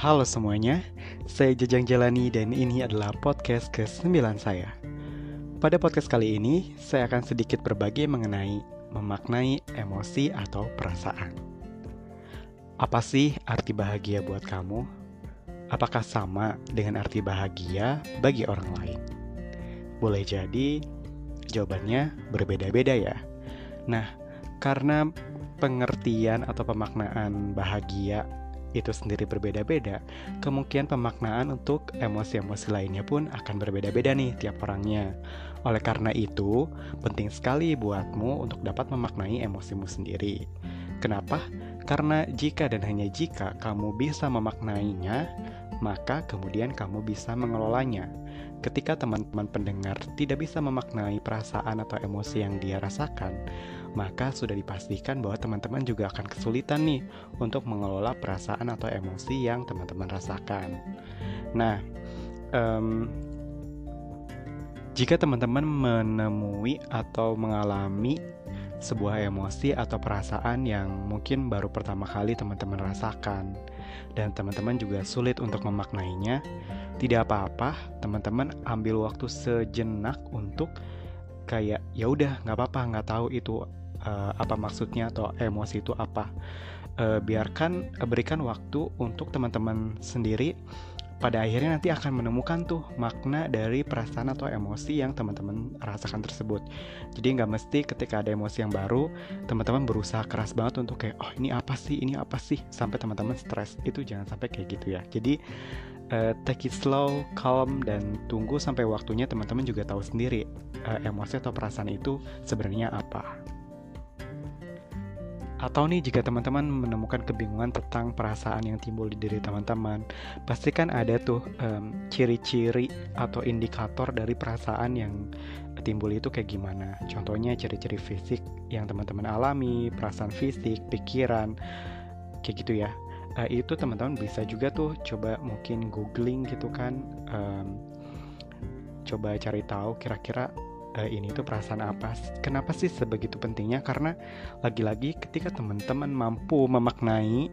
Halo semuanya, saya Jajang Jalani dan ini adalah podcast ke-9 saya. Pada podcast kali ini, saya akan sedikit berbagi mengenai memaknai emosi atau perasaan. Apa sih arti bahagia buat kamu? Apakah sama dengan arti bahagia bagi orang lain? Boleh jadi jawabannya berbeda-beda ya. Nah, karena pengertian atau pemaknaan bahagia itu sendiri berbeda-beda, kemungkinan pemaknaan untuk emosi-emosi lainnya pun akan berbeda-beda nih tiap orangnya. Oleh karena itu, penting sekali buatmu untuk dapat memaknai emosimu sendiri. Kenapa? Karena jika dan hanya jika kamu bisa memaknainya, maka kemudian kamu bisa mengelolanya. Ketika teman-teman pendengar tidak bisa memaknai perasaan atau emosi yang dia rasakan, maka sudah dipastikan bahwa teman-teman juga akan kesulitan nih untuk mengelola perasaan atau emosi yang teman-teman rasakan. Nah, um, jika teman-teman menemui atau mengalami sebuah emosi atau perasaan yang mungkin baru pertama kali teman-teman rasakan dan teman-teman juga sulit untuk memaknainya, tidak apa-apa, teman-teman ambil waktu sejenak untuk kayak ya udah nggak apa-apa nggak tahu itu uh, apa maksudnya atau emosi itu apa. Uh, biarkan berikan waktu untuk teman-teman sendiri pada akhirnya nanti akan menemukan tuh makna dari perasaan atau emosi yang teman-teman rasakan tersebut. Jadi nggak mesti ketika ada emosi yang baru, teman-teman berusaha keras banget untuk kayak oh ini apa sih, ini apa sih, sampai teman-teman stres. Itu jangan sampai kayak gitu ya. Jadi uh, take it slow, calm, dan tunggu sampai waktunya teman-teman juga tahu sendiri uh, emosi atau perasaan itu sebenarnya apa. Atau nih jika teman-teman menemukan kebingungan tentang perasaan yang timbul di diri teman-teman, pastikan ada tuh ciri ciri-ciri atau indikator dari perasaan yang timbul itu kayak gimana. Contohnya ciri-ciri fisik yang teman-teman alami, perasaan fisik, pikiran, kayak gitu ya. Uh, itu teman-teman bisa juga tuh coba mungkin googling gitu kan, um, coba cari tahu kira-kira uh, ini tuh perasaan apa kenapa sih sebegitu pentingnya karena lagi-lagi ketika teman-teman mampu memaknai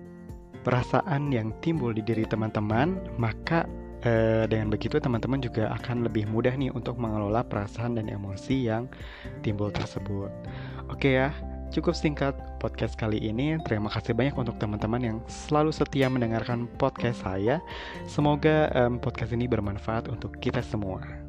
perasaan yang timbul di diri teman-teman maka uh, dengan begitu teman-teman juga akan lebih mudah nih untuk mengelola perasaan dan emosi yang timbul tersebut oke ya Cukup singkat podcast kali ini. Terima kasih banyak untuk teman-teman yang selalu setia mendengarkan podcast saya. Semoga um, podcast ini bermanfaat untuk kita semua.